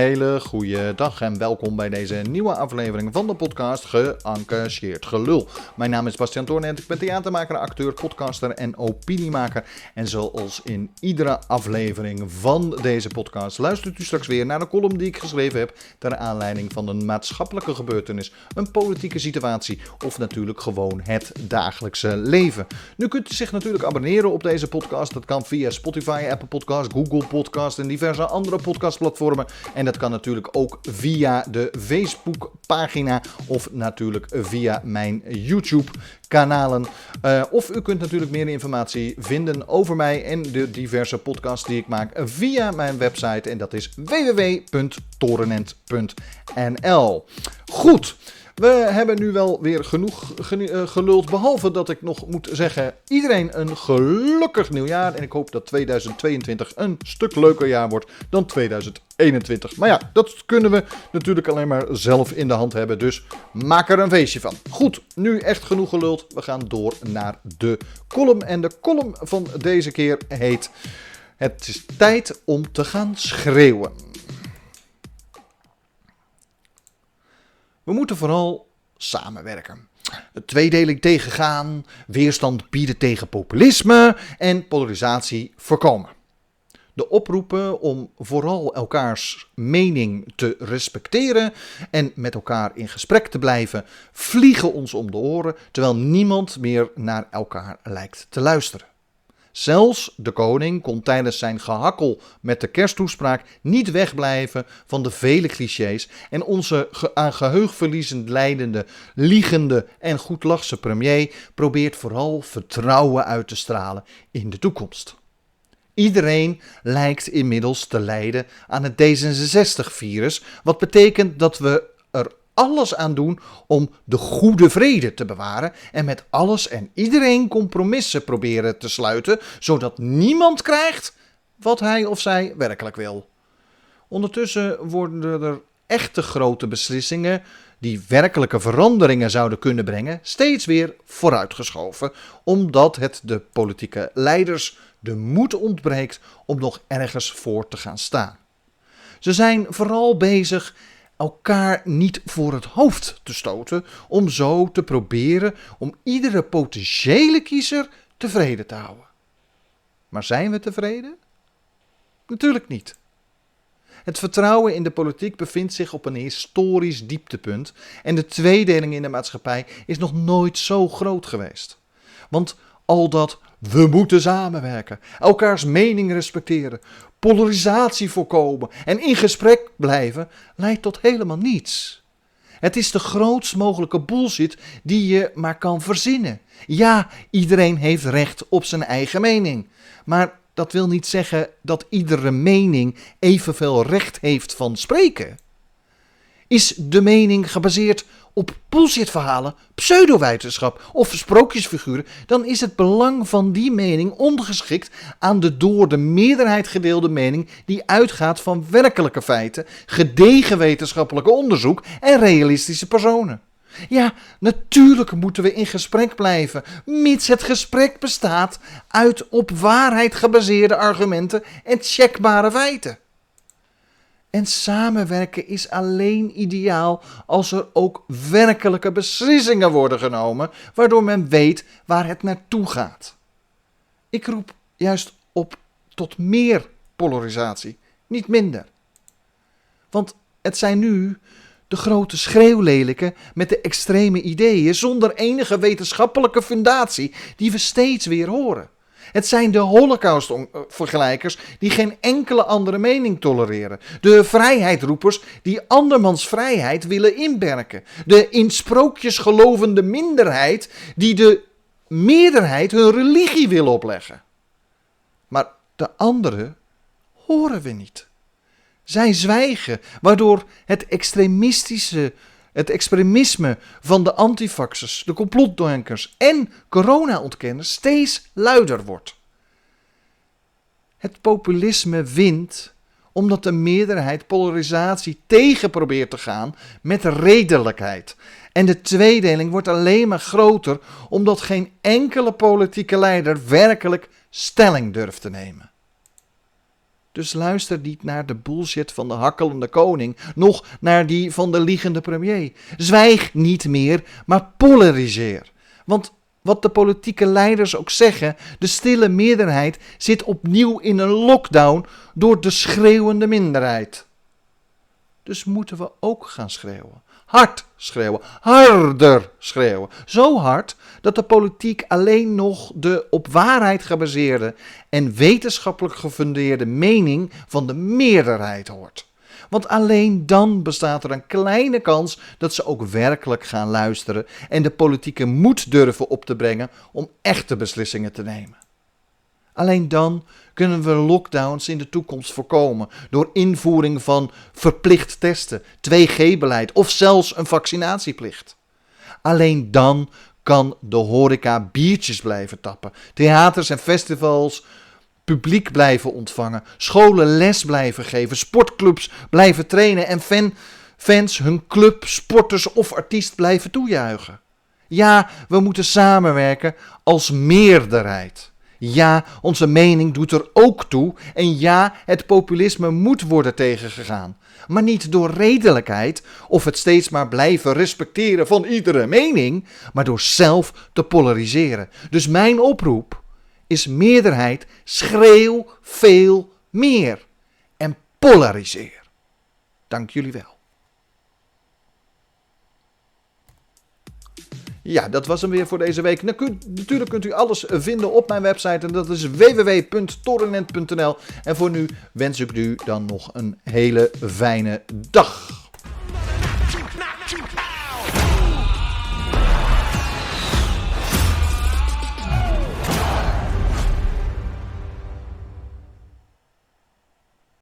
hele goede dag en welkom bij deze nieuwe aflevering van de podcast Geëngageerd Gelul. Mijn naam is Bastian Toorn en ik ben theatermaker, acteur, podcaster en opiniemaker. En zoals in iedere aflevering van deze podcast luistert u straks weer naar de column die ik geschreven heb ter aanleiding van een maatschappelijke gebeurtenis, een politieke situatie of natuurlijk gewoon het dagelijkse leven. Nu kunt u zich natuurlijk abonneren op deze podcast. Dat kan via Spotify, Apple Podcast, Google Podcast en diverse andere podcastplatformen. En dat kan natuurlijk ook via de Facebook-pagina of natuurlijk via mijn YouTube-kanalen. Uh, of u kunt natuurlijk meer informatie vinden over mij en de diverse podcasts die ik maak via mijn website. En dat is www.torenent.nl. Goed. We hebben nu wel weer genoeg eh, geluld. Behalve dat ik nog moet zeggen: iedereen een gelukkig nieuwjaar. En ik hoop dat 2022 een stuk leuker jaar wordt dan 2021. Maar ja, dat kunnen we natuurlijk alleen maar zelf in de hand hebben. Dus maak er een feestje van. Goed, nu echt genoeg geluld. We gaan door naar de column. En de column van deze keer heet: Het is tijd om te gaan schreeuwen. We moeten vooral samenwerken. Tweedeling tegengaan, weerstand bieden tegen populisme en polarisatie voorkomen. De oproepen om vooral elkaars mening te respecteren en met elkaar in gesprek te blijven, vliegen ons om de oren, terwijl niemand meer naar elkaar lijkt te luisteren. Zelfs de koning kon tijdens zijn gehakkel met de kersttoespraak niet wegblijven van de vele clichés en onze aan geheugverliezend leidende, liegende en goedlachse premier probeert vooral vertrouwen uit te stralen in de toekomst. Iedereen lijkt inmiddels te lijden aan het D66-virus, wat betekent dat we er alles aan doen om de goede vrede te bewaren en met alles en iedereen compromissen proberen te sluiten, zodat niemand krijgt wat hij of zij werkelijk wil. Ondertussen worden er echte grote beslissingen die werkelijke veranderingen zouden kunnen brengen, steeds weer vooruitgeschoven, omdat het de politieke leiders de moed ontbreekt om nog ergens voor te gaan staan. Ze zijn vooral bezig elkaar niet voor het hoofd te stoten, om zo te proberen om iedere potentiële kiezer tevreden te houden. Maar zijn we tevreden? Natuurlijk niet. Het vertrouwen in de politiek bevindt zich op een historisch dieptepunt en de tweedeling in de maatschappij is nog nooit zo groot geweest. Want al dat we moeten samenwerken, elkaars mening respecteren, polarisatie voorkomen en in gesprek blijven, leidt tot helemaal niets. Het is de grootst mogelijke bullshit die je maar kan verzinnen. Ja, iedereen heeft recht op zijn eigen mening. Maar dat wil niet zeggen dat iedere mening evenveel recht heeft van spreken. Is de mening gebaseerd op bullshitverhalen, pseudowetenschap of sprookjesfiguren, dan is het belang van die mening ondergeschikt aan de door de meerderheid gedeelde mening die uitgaat van werkelijke feiten, gedegen wetenschappelijke onderzoek en realistische personen. Ja, natuurlijk moeten we in gesprek blijven, mits het gesprek bestaat uit op waarheid gebaseerde argumenten en checkbare feiten. En samenwerken is alleen ideaal als er ook werkelijke beslissingen worden genomen, waardoor men weet waar het naartoe gaat. Ik roep juist op tot meer polarisatie, niet minder. Want het zijn nu de grote schreeuwlelijken met de extreme ideeën zonder enige wetenschappelijke fundatie die we steeds weer horen. Het zijn de Holocaust-vergelijkers die geen enkele andere mening tolereren. De vrijheidroepers die andermans vrijheid willen inperken. De in sprookjes gelovende minderheid die de meerderheid hun religie wil opleggen. Maar de anderen horen we niet. Zij zwijgen, waardoor het extremistische het extremisme van de antifaxers, de complotdenkers en corona-ontkenners steeds luider wordt. Het populisme wint omdat de meerderheid polarisatie tegen probeert te gaan met redelijkheid. En de tweedeling wordt alleen maar groter omdat geen enkele politieke leider werkelijk stelling durft te nemen. Dus luister niet naar de bullshit van de hakkelende koning, noch naar die van de liegende premier. Zwijg niet meer, maar polariseer. Want wat de politieke leiders ook zeggen, de stille meerderheid zit opnieuw in een lockdown door de schreeuwende minderheid. Dus moeten we ook gaan schreeuwen. Hard schreeuwen, harder schreeuwen. Zo hard dat de politiek alleen nog de op waarheid gebaseerde en wetenschappelijk gefundeerde mening van de meerderheid hoort. Want alleen dan bestaat er een kleine kans dat ze ook werkelijk gaan luisteren en de politieke moed durven op te brengen om echte beslissingen te nemen. Alleen dan kunnen we lockdowns in de toekomst voorkomen door invoering van verplicht testen, 2G-beleid of zelfs een vaccinatieplicht. Alleen dan kan de horeca biertjes blijven tappen, theaters en festivals publiek blijven ontvangen, scholen les blijven geven, sportclubs blijven trainen en fan, fans hun club, sporters of artiest blijven toejuichen. Ja, we moeten samenwerken als meerderheid. Ja, onze mening doet er ook toe. En ja, het populisme moet worden tegengegaan. Maar niet door redelijkheid of het steeds maar blijven respecteren van iedere mening, maar door zelf te polariseren. Dus mijn oproep is meerderheid, schreeuw veel meer en polariseer. Dank jullie wel. Ja, dat was hem weer voor deze week. Natuurlijk kunt u alles vinden op mijn website en dat is www.torrent.nl. En voor nu wens ik u dan nog een hele fijne dag.